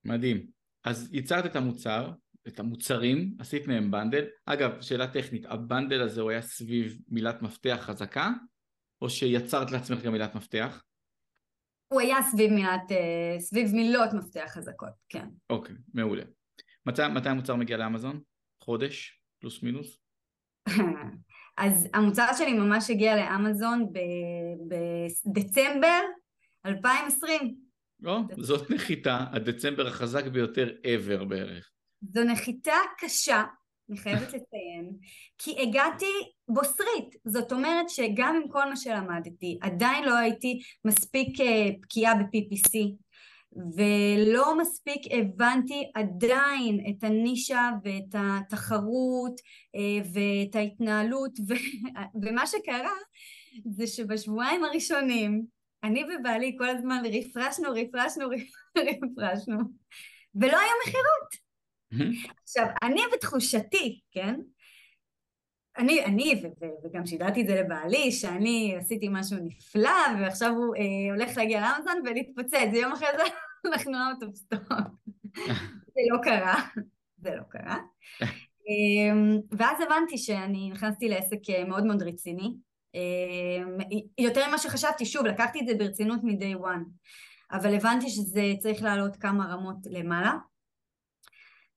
מדהים. אז ייצרת את המוצר, את המוצרים, עשית מהם בנדל. אגב, שאלה טכנית, הבנדל הזה הוא היה סביב מילת מפתח חזקה, או שיצרת לעצמך גם מילת מפתח? הוא היה סביב מילת, אה, סביב מילות מפתח חזקות, כן. אוקיי, מעולה. מתי, מתי המוצר מגיע לאמזון? חודש? פלוס מינוס? אז המוצר שלי ממש הגיע לאמזון בדצמבר 2020. לא, זאת נחיתה, הדצמבר החזק ביותר ever בערך. זו נחיתה קשה, אני חייבת לציין, כי הגעתי בוסרית, זאת אומרת שגם עם כל מה שלמדתי, עדיין לא הייתי מספיק אה, בקיאה ב-PPC, ולא מספיק הבנתי עדיין את הנישה ואת התחרות אה, ואת ההתנהלות ו... ומה שקרה זה שבשבועיים הראשונים אני ובעלי כל הזמן רפרשנו, רפרשנו, רפרשנו ולא היו מכירות. עכשיו, אני בתחושתי, כן? אני, אני ו- ו- וגם שידעתי את זה לבעלי, שאני עשיתי משהו נפלא ועכשיו הוא אה, הולך להגיע לאמזון ולהתפוצץ, יום אחרי זה אנחנו out of stock. זה לא קרה, זה לא קרה. אמ, ואז הבנתי שאני נכנסתי לעסק אה, מאוד מאוד רציני. אמ, יותר ממה שחשבתי, שוב, לקחתי את זה ברצינות מ-day one, אבל הבנתי שזה צריך לעלות כמה רמות למעלה.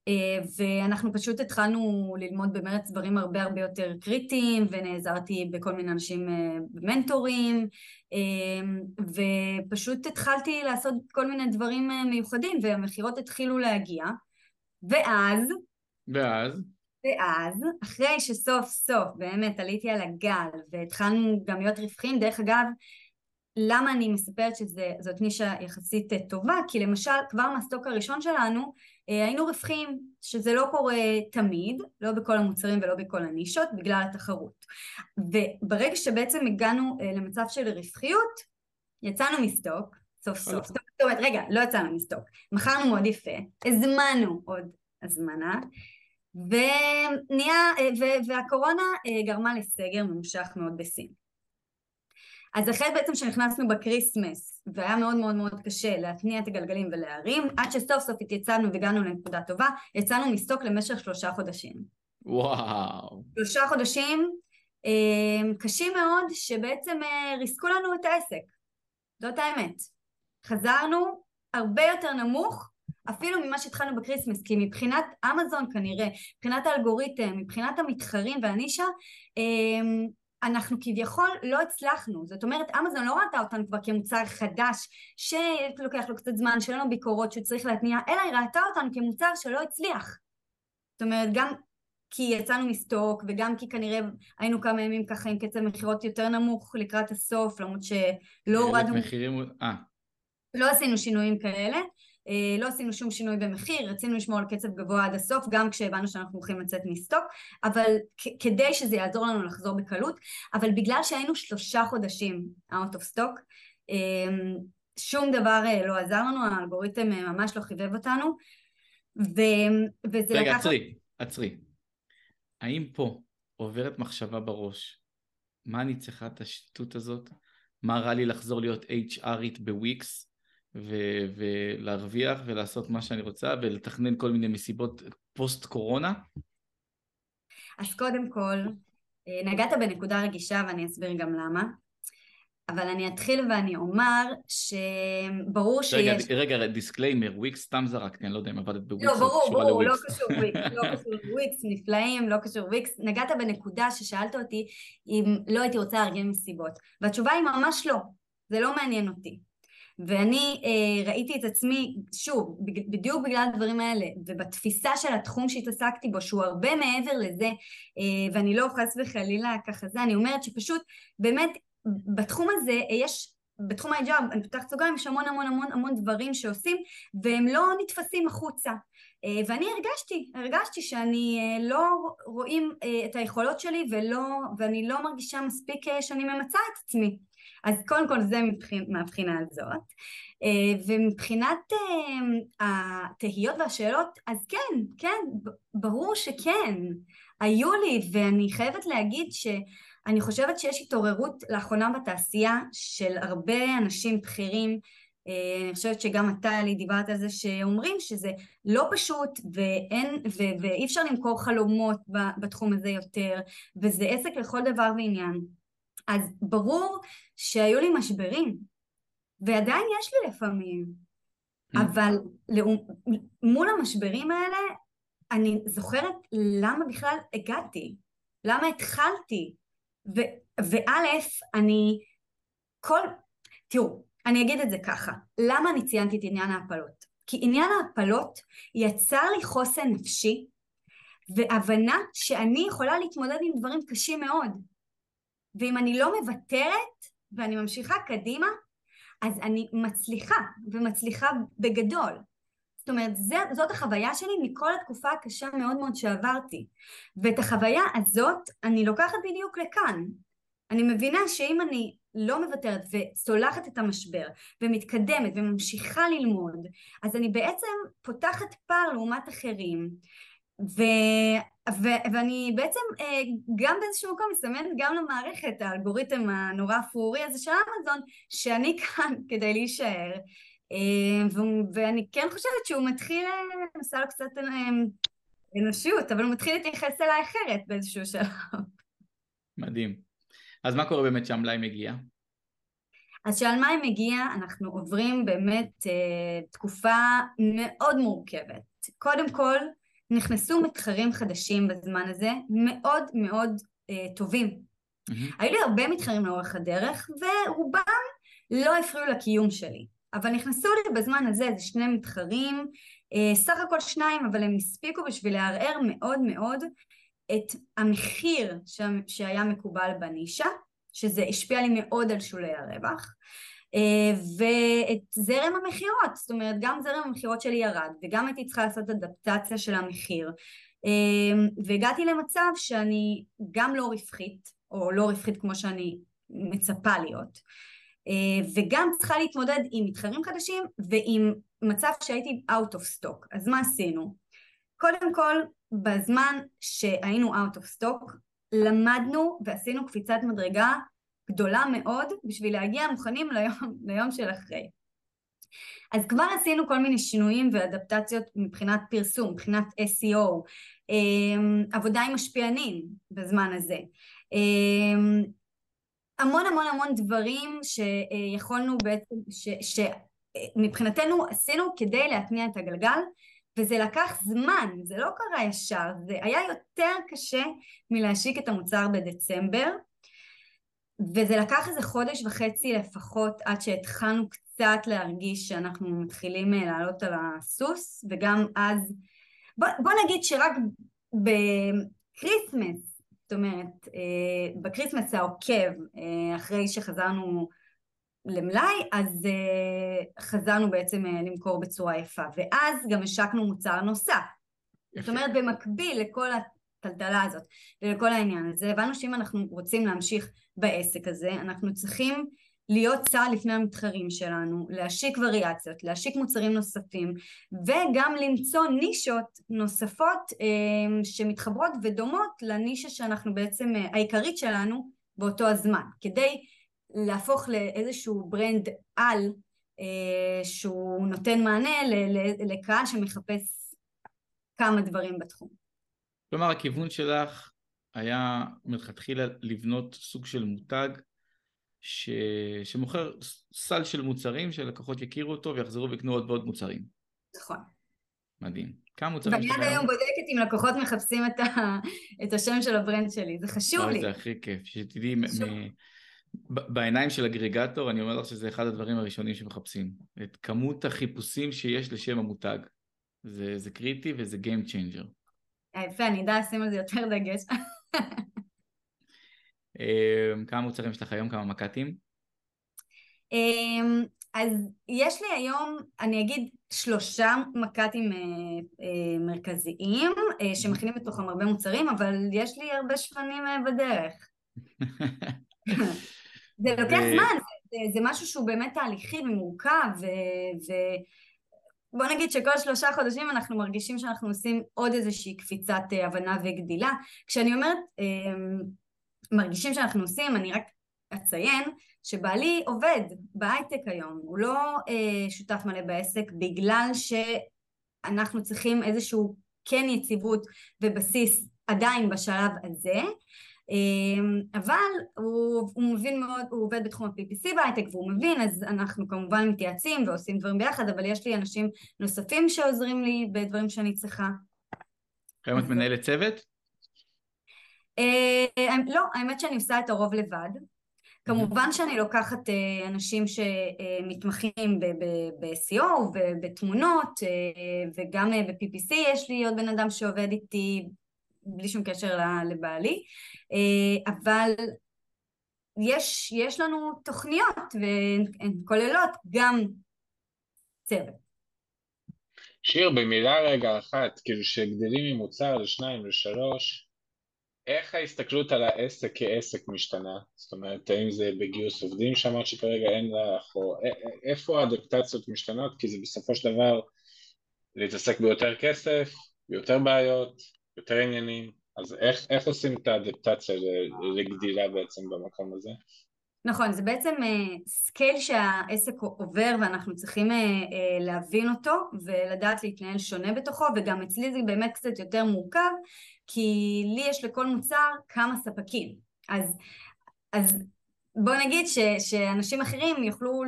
אה, ואנחנו פשוט התחלנו ללמוד במרץ דברים הרבה הרבה יותר קריטיים ונעזרתי בכל מיני אנשים אה, מנטורים אה, ופשוט התחלתי לעשות כל מיני דברים מיוחדים והמכירות התחילו להגיע ואז ואז ואז אחרי שסוף סוף באמת עליתי על הגל והתחלנו גם להיות רווחים דרך אגב למה אני מספרת שזאת נישה יחסית טובה? כי למשל כבר מהסטוק הראשון שלנו אה, היינו רווחים, שזה לא קורה תמיד, לא בכל המוצרים ולא בכל הנישות, בגלל התחרות. וברגע שבעצם הגענו אה, למצב של רווחיות, יצאנו מ stock, סוף סוף, זאת אומרת, רגע, לא יצאנו מ stock, מכרנו מאוד יפה, הזמנו עוד הזמנה, ונהיה, אה, והקורונה גרמה לסגר ממושך מאוד בסין. אז אחרי בעצם שנכנסנו ב Christmas והיה מאוד מאוד מאוד קשה להתניע את הגלגלים ולהרים עד שסוף סוף התייצבנו והגענו לנקודה טובה יצאנו מ stock למשך שלושה חודשים. וואו. שלושה חודשים אה, קשים מאוד שבעצם אה, ריסקו לנו את העסק. זאת האמת. חזרנו הרבה יותר נמוך אפילו ממה שהתחלנו ב Christmas כי מבחינת אמזון כנראה מבחינת האלגוריתם מבחינת המתחרים והנישה אה, אנחנו כביכול לא הצלחנו, זאת אומרת אמזון לא ראתה אותנו כבר כמוצר חדש שלוקח לו קצת זמן, שאין לו ביקורות שהוא צריך להתניע, אלא היא ראתה אותנו כמוצר שלא הצליח. זאת אומרת גם כי יצאנו מסטוק וגם כי כנראה היינו כמה ימים ככה עם קצב מכירות יותר נמוך לקראת הסוף למרות שלא הורדנו... מחירים... אה. לא עשינו שינויים כאלה, אה, לא עשינו שום שינוי במחיר, רצינו לשמור על קצב גבוה עד הסוף גם כשהבנו שאנחנו הולכים לצאת מסטוק אבל כדי שזה יעזור לנו לחזור בקלות אבל בגלל שהיינו שלושה חודשים out of stock אמ, שום דבר אה, לא עזר לנו, האלגוריתם אה, ממש לא חיבב אותנו ו... וזה רגע, לקח... עצרי, עצרי. האם פה עוברת מחשבה בראש, מה אני צריכה את השטות הזאת? מה רע לי לחזור להיות HRית בוויקס ו- ולהרוויח ולעשות מה שאני רוצה ולתכנן כל מיני מסיבות פוסט קורונה? אז קודם כל, אה, נגעת בנקודה רגישה ואני אסביר גם למה. אבל אני אתחיל ואני אומר שברור שיש... רגע, רגע, דיסקליימר, וויקס סתם זרקתי, אני לא יודע אם עבדת בוויקס לא, ברור, ברור, לא קשור וויקס, לא קשור וויקס, נפלאים, לא קשור וויקס. נגעת בנקודה ששאלת אותי אם לא הייתי רוצה לארגן מסיבות, והתשובה היא ממש לא, זה לא מעניין אותי. ואני אה, ראיתי את עצמי, שוב, בדיוק בגלל הדברים האלה, ובתפיסה של התחום שהתעסקתי בו, שהוא הרבה מעבר לזה, אה, ואני לא חס וחלילה ככה זה, אני אומרת שפשוט באמת בתחום הזה יש, בתחום ההיג'אב, אני פותחת סוגריים, יש המון המון המון המון דברים שעושים והם לא נתפסים החוצה. אה, ואני הרגשתי, הרגשתי שאני אה, לא רואים אה, את היכולות שלי ולא, ואני לא מרגישה מספיק שאני ממצה את עצמי אז קודם כל זה מבחינ, מהבחינה הזאת. ומבחינת התהיות והשאלות אז כן, כן, ברור שכן. היו לי ואני חייבת להגיד ש... אני חושבת שיש התעוררות לאחרונה בתעשייה של הרבה אנשים בכירים. אה, אני חושבת שגם אתה לי דיברת על זה שאומרים שזה לא פשוט ואין, ו, ואי אפשר למכור חלומות בתחום הזה יותר וזה עסק לכל דבר ועניין. אז ברור שהיו לי משברים ועדיין יש לי לפעמים mm. אבל מול המשברים האלה אני זוכרת למה בכלל הגעתי למה התחלתי וא', אני כל... תראו, אני אגיד את זה ככה, למה אני ציינתי את עניין ההפלות? כי עניין ההפלות יצר לי חוסן נפשי והבנה שאני יכולה להתמודד עם דברים קשים מאוד ואם אני לא מוותרת ואני ממשיכה קדימה אז אני מצליחה ומצליחה בגדול זאת אומרת, זה, זאת החוויה שלי מכל התקופה הקשה מאוד מאוד שעברתי. ואת החוויה הזאת אני לוקחת בדיוק לכאן. אני מבינה שאם אני לא מוותרת וצולחת את המשבר ומתקדמת וממשיכה ללמוד, אז אני בעצם פותחת פער לעומת אחרים. ו... ואני בעצם אה, גם באיזשהו מקום מסמנת גם למערכת האלגוריתם הנורא אפרורי הזה של אמזון שאני כאן כדי להישאר אה, ואני כן חושבת שהוא מתחיל, אני עושה לו קצת אה, אנושיות, אבל הוא מתחיל להתייחס אליי אחרת באיזשהו שלב. מדהים. אז מה קורה באמת שהמלאי מגיע? אז כשהמלאי מגיע אנחנו עוברים באמת uh, תקופה מאוד מורכבת. קודם כל נכנסו מתחרים חדשים בזמן הזה מאוד מאוד uh, טובים. Mm-hmm. היו לי הרבה מתחרים לאורך הדרך ורובם לא הפריעו לקיום שלי. אבל נכנסו לי בזמן הזה איזה שני מתחרים, אה, סך הכל שניים, אבל הם הספיקו בשביל לערער מאוד מאוד את המחיר שהיה מקובל בנישה, שזה השפיע לי מאוד על שולי הרווח, אה, ואת זרם המכירות, זאת אומרת גם זרם המכירות שלי ירד וגם הייתי צריכה לעשות אדפטציה של המחיר אה, והגעתי למצב שאני גם לא רווחית או לא רווחית כמו שאני מצפה להיות אה, וגם צריכה להתמודד עם מתחרים חדשים ועם מצב שהייתי out of stock. אז מה עשינו? קודם כל, בזמן שהיינו out of stock, למדנו ועשינו קפיצת מדרגה גדולה מאוד בשביל להגיע מוכנים ליום, ליום של אחרי. אז כבר עשינו כל מיני שינויים ואדפטציות מבחינת פרסום, מבחינת SEO, אה, עבודה עם משפיענים בזמן הזה, אה, המון המון המון דברים שיכולנו בעצם, שמבחינתנו עשינו כדי להתניע את הגלגל וזה לקח זמן, זה לא קרה ישר, זה היה יותר קשה מלהשיק את המוצר בדצמבר וזה לקח איזה חודש וחצי לפחות עד שהתחלנו קצת להרגיש שאנחנו מתחילים אה, לעלות על הסוס וגם אז בוא, בוא נגיד שרק בקריסמס, זאת אומרת, אה, בקריסמס העוקב, אה, אחרי שחזרנו למלאי, אז חזרנו בעצם למכור בצורה יפה, ואז גם השקנו מוצר נוסף. יפה. זאת אומרת, במקביל לכל הטלטלה הזאת ולכל העניין הזה, הבנו שאם אנחנו רוצים להמשיך בעסק הזה, אנחנו צריכים להיות צעד לפני המתחרים שלנו, להשיק וריאציות, להשיק מוצרים נוספים, וגם למצוא נישות נוספות uh, שמתחברות ודומות לנישה שאנחנו בעצם, uh, העיקרית שלנו באותו הזמן, כדי להפוך לאיזשהו ברנד על אה, שהוא נותן מענה לקהל שמחפש כמה דברים בתחום. כלומר הכיוון שלך היה מלכתחילה לבנות סוג של מותג ש... שמוכר סל של מוצרים שלקוחות יכירו אותו ויחזרו ויקנו עוד ועוד מוצרים. נכון. מדהים. כמה מוצרים שלך ואני עד היום בודקת אם לקוחות מחפשים את, ה... את השם של הברנד שלי, זה חשוב לי. זה הכי כיף, שתדעי בעיניים של אגרגטור אני אומר לך שזה אחד הדברים הראשונים שמחפשים את כמות החיפושים שיש לשם המותג זה, זה קריטי וזה Game Changer. יפה, אני אדע לשים על זה יותר דגש. אמ, כמה מוצרים יש לך היום? כמה מק"טים? אמ, אז יש לי היום, אני אגיד, שלושה מק"טים אה, אה, מרכזיים אה, שמכינים בתוכם הרבה מוצרים, אבל יש לי הרבה שפנים בדרך. זה לוקח. זמן, זה, זה משהו שהוא באמת תהליכי ומורכב, ו... ו... בוא נגיד שכל שלושה חודשים אנחנו מרגישים שאנחנו עושים עוד איזושהי קפיצת אה, הבנה וגדילה. כשאני אומרת אמ, מרגישים שאנחנו עושים, אני רק אציין שבעלי עובד בהייטק היום, הוא לא אה, שותף מלא בעסק בגלל שאנחנו צריכים איזשהו כן יציבות ובסיס עדיין בשלב הזה, אבל הוא, הוא מבין מאוד, הוא עובד בתחום ה-PPC בהייטק והוא מבין, אז אנחנו כמובן מתייעצים ועושים דברים ביחד, אבל יש לי אנשים נוספים שעוזרים לי בדברים שאני צריכה. היום את מנהלת צוות? אה, לא, האמת שאני עושה את הרוב לבד. כמובן שאני לוקחת אה, אנשים שמתמחים ב-SEO ובתמונות אה, וגם ב-PPC יש לי עוד בן אדם שעובד איתי בלי שום קשר לבעלי, אה, אבל יש, יש לנו תוכניות והן כוללות גם צוות. שיר, במילה רגע אחת, כאילו שגדלים ממוצר לשניים, לשלוש, איך ההסתכלות על העסק כעסק משתנה? זאת אומרת, האם זה בגיוס עובדים שאמרת שכרגע אין לך, או איפה האדפטציות משתנות? כי זה בסופו של דבר להתעסק ביותר כסף, ביותר בעיות, יותר עניינים, אז איך, איך עושים את האדפטציה לגדילה בעצם במקום הזה? נכון, זה בעצם scale uh, שהעסק עובר ואנחנו צריכים uh, uh, להבין אותו ולדעת להתנהל שונה בתוכו וגם אצלי זה באמת קצת יותר מורכב כי לי יש לכל מוצר כמה ספקים אז, אז בוא נגיד ש, שאנשים אחרים יוכלו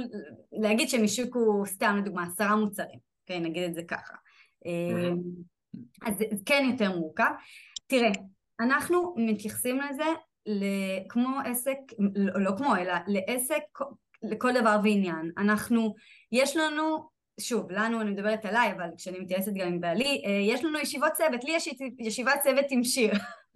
להגיד שהם השיקו סתם לדוגמה עשרה מוצרים, כן נגיד את זה ככה. אז זה כן יותר מורכב. תראה, אנחנו מתייחסים לזה כמו עסק, לא, לא כמו, אלא לעסק לכל דבר ועניין. אנחנו, יש לנו, שוב, לנו, אני מדברת עליי, אבל כשאני מתייעצת גם עם בעלי, אה, יש לנו ישיבות צוות, לי יש ישיבת צוות עם שיר.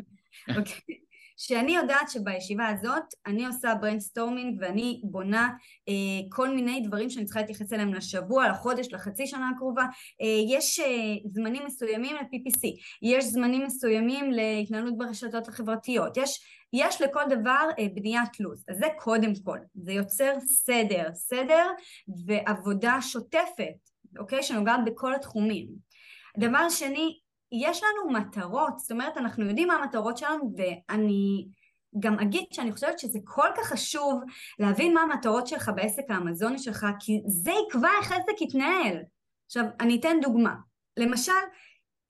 אוקיי? שאני יודעת שבישיבה הזאת אני עושה brainstorming ואני בונה אה, כל מיני דברים שאני צריכה להתייחס אליהם לשבוע, לחודש, לחצי שנה הקרובה. אה, יש אה, זמנים מסוימים ל-PPC, יש זמנים מסוימים להתנהלות ברשתות החברתיות, יש, יש לכל דבר אה, בניית לו"ז. אז זה קודם כל, זה יוצר סדר, סדר ועבודה שוטפת, אוקיי? שנוגעת בכל התחומים. דבר שני, יש לנו מטרות, זאת אומרת אנחנו יודעים מה המטרות שלנו ואני גם אגיד שאני חושבת שזה כל כך חשוב להבין מה המטרות שלך בעסק האמזוני שלך כי זה יקבע איך העסק יתנהל. עכשיו אני אתן דוגמה, למשל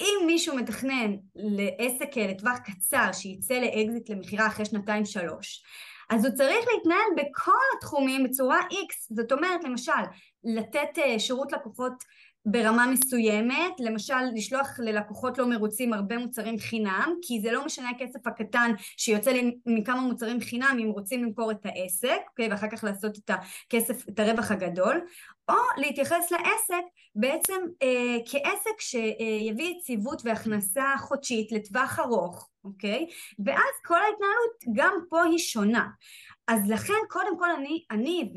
אם מישהו מתכנן לעסק לטווח קצר שיצא לאקזיט למכירה אחרי שנתיים שלוש אז הוא צריך להתנהל בכל התחומים בצורה X, זאת אומרת למשל לתת אה, שירות לקוחות ברמה מסוימת, למשל לשלוח ללקוחות לא מרוצים הרבה מוצרים חינם, כי זה לא משנה הכסף הקטן שיוצא לי מכמה מוצרים חינם אם רוצים למכור את העסק, אוקיי, ואחר כך לעשות את הכסף, את הרווח הגדול, או להתייחס לעסק בעצם אה, כעסק שיביא יציבות והכנסה חודשית לטווח ארוך, אוקיי? ואז כל ההתנהלות גם פה היא שונה. אז לכן קודם כל אני, אני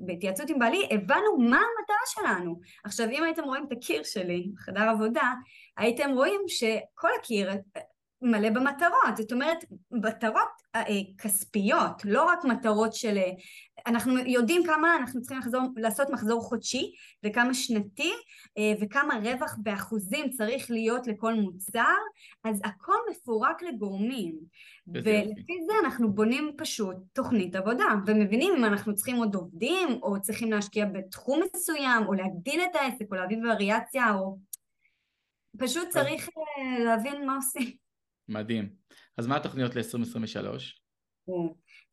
ובהתייעצות עם בעלי הבנו מה המטרה שלנו. עכשיו אם הייתם רואים את הקיר שלי, חדר עבודה, הייתם רואים שכל הקיר מלא במטרות, זאת אומרת מטרות אה, כספיות, לא רק מטרות של... אה, אנחנו יודעים כמה אנחנו צריכים לחזור, לעשות מחזור חודשי וכמה שנתי אה, וכמה רווח באחוזים צריך להיות לכל מוצר, אז הכל מפורק לגורמים. ולפי זה אנחנו בונים פשוט תוכנית עבודה ומבינים אם אנחנו צריכים עוד עובדים או צריכים להשקיע בתחום מסוים או להגדיל את העסק או להביא וריאציה או... פשוט צריך להבין מה עושים. מדהים. אז מה התוכניות ל-2023?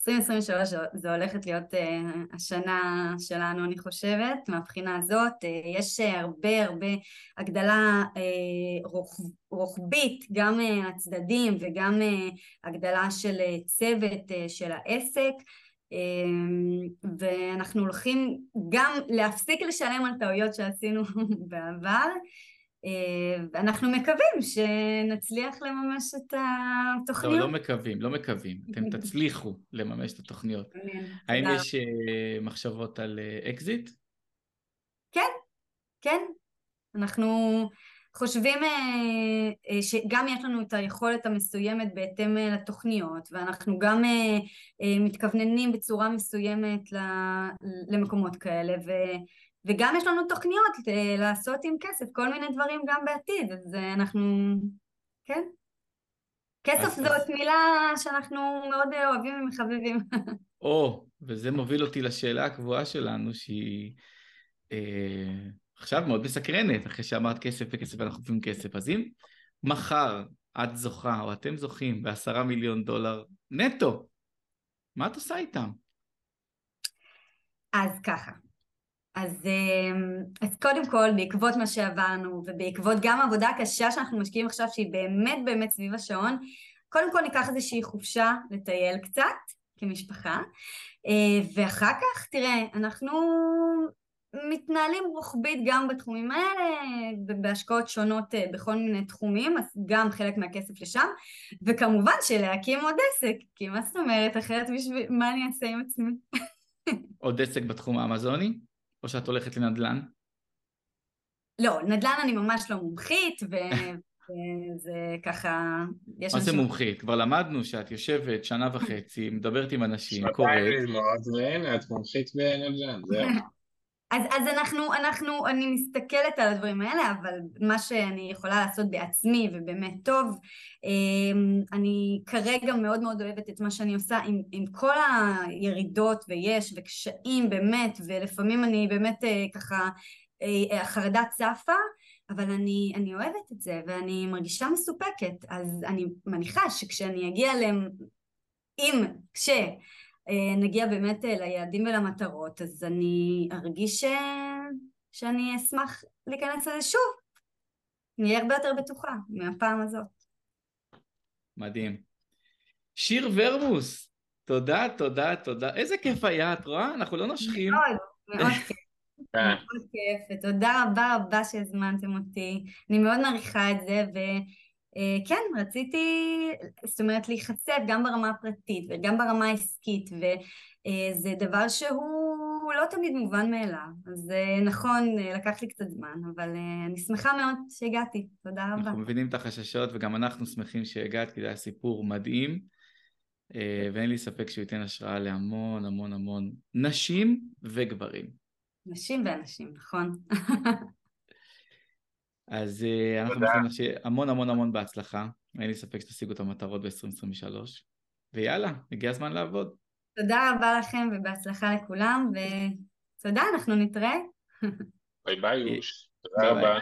2023 זו הולכת להיות uh, השנה שלנו אני חושבת מהבחינה הזאת uh, יש הרבה הרבה הגדלה רוח, רוחבית גם הצדדים וגם הגדלה של צוות של העסק ואנחנו הולכים גם להפסיק לשלם על טעויות שעשינו בעבר אה, אנחנו מקווים שנצליח לממש את התוכניות. לא, לא מקווים, לא מקווים. אתם תצליחו לממש את התוכניות. האם יש אה, מחשבות על אקזיט? אה, כן, כן. אנחנו חושבים שגם יש לנו את היכולת המסוימת בהתאם לתוכניות, ואנחנו גם מתכווננים בצורה מסוימת למקומות כאלה, ו... וגם יש לנו תוכניות אה, לעשות עם כסף כל מיני דברים גם בעתיד, אז אה, אנחנו, כן. כסף זאת מילה שאנחנו מאוד אוהבים ומחבבים. או, וזה מוביל אותי לשאלה הקבועה שלנו, שהיא אה, עכשיו מאוד מסקרנת, אחרי שאמרת כסף וכסף ואנחנו חושבים כסף. אז אם מחר את זוכה, או אתם זוכים, בעשרה מיליון דולר נטו, מה את עושה איתם? אז ככה, אז, אמ, אז קודם כל, בעקבות מה שעברנו, ובעקבות גם העבודה הקשה שאנחנו משקיעים עכשיו, שהיא באמת באמת סביב השעון, קודם כל ניקח איזושהי חופשה לטייל קצת, כמשפחה, אה, ואחר כך, תראה, אנחנו מתנהלים רוחבית גם בתחומים האלה, ובהשקעות שונות אה, בכל מיני תחומים, אז גם חלק מהכסף לשם, וכמובן שלהקים עוד עסק, כי מה זאת אומרת, אחרת בשביל מה אני אעשה עם עצמי? עוד עסק בתחום האמזוני? או שאת הולכת לנדל"ן? לא, נדל"ן אני ממש לא מומחית, וזה ככה... מה זה מומחית? כבר למדנו שאת יושבת שנה וחצי, מדברת עם אנשים, קוראת. שנתיים ללמוד, והנה, את מומחית בנדל"ן, זהו. אז, אז אנחנו, אנחנו, אני מסתכלת על הדברים האלה, אבל מה שאני יכולה לעשות בעצמי ובאמת טוב, אמ, אני כרגע מאוד מאוד אוהבת את מה שאני עושה עם, עם כל הירידות ויש וקשיים באמת, ולפעמים אני באמת אה, ככה, אה, החרדה צפה, אבל אני, אני אוהבת את זה ואני מרגישה מסופקת, אז אני מניחה שכשאני אגיע להם, אם, כש... אה, נגיע באמת אה, ליעדים ולמטרות, אז אני ארגיש ש... שאני אשמח להיכנס לזה שוב. אני אהיה הרבה יותר בטוחה מהפעם הזאת. מדהים. שיר ורמוס, תודה, תודה, תודה. איזה כיף היה, את רואה? אנחנו לא נושכים. מאוד, מאוד כיף. מאוד כיף, ותודה רבה רבה שהזמנתם אותי. אני מאוד מעריכה את זה, ו... אה, כן, רציתי, זאת אומרת, להיחשף גם ברמה הפרטית וגם ברמה העסקית, וזה דבר שהוא לא תמיד מובן מאליו. אז אה, נכון, אה, לקח לי קצת זמן, אבל אני שמחה מאוד שהגעתי. תודה רבה. אנחנו מבינים את החששות, וגם אנחנו שמחים שהגעת, כי זה היה סיפור מדהים, ואין לי ספק שהוא ייתן השראה להמון המון המון נשים וגברים. נשים ואנשים, נכון. אז uh, אנחנו מאחלים לך המון המון המון בהצלחה, אין לי ספק שתשיגו את המטרות ב-2023, ויאללה, הגיע הזמן לעבוד. תודה רבה לכם ובהצלחה לכולם, ותודה, אנחנו נתראה. ביי ביי, תודה רבה.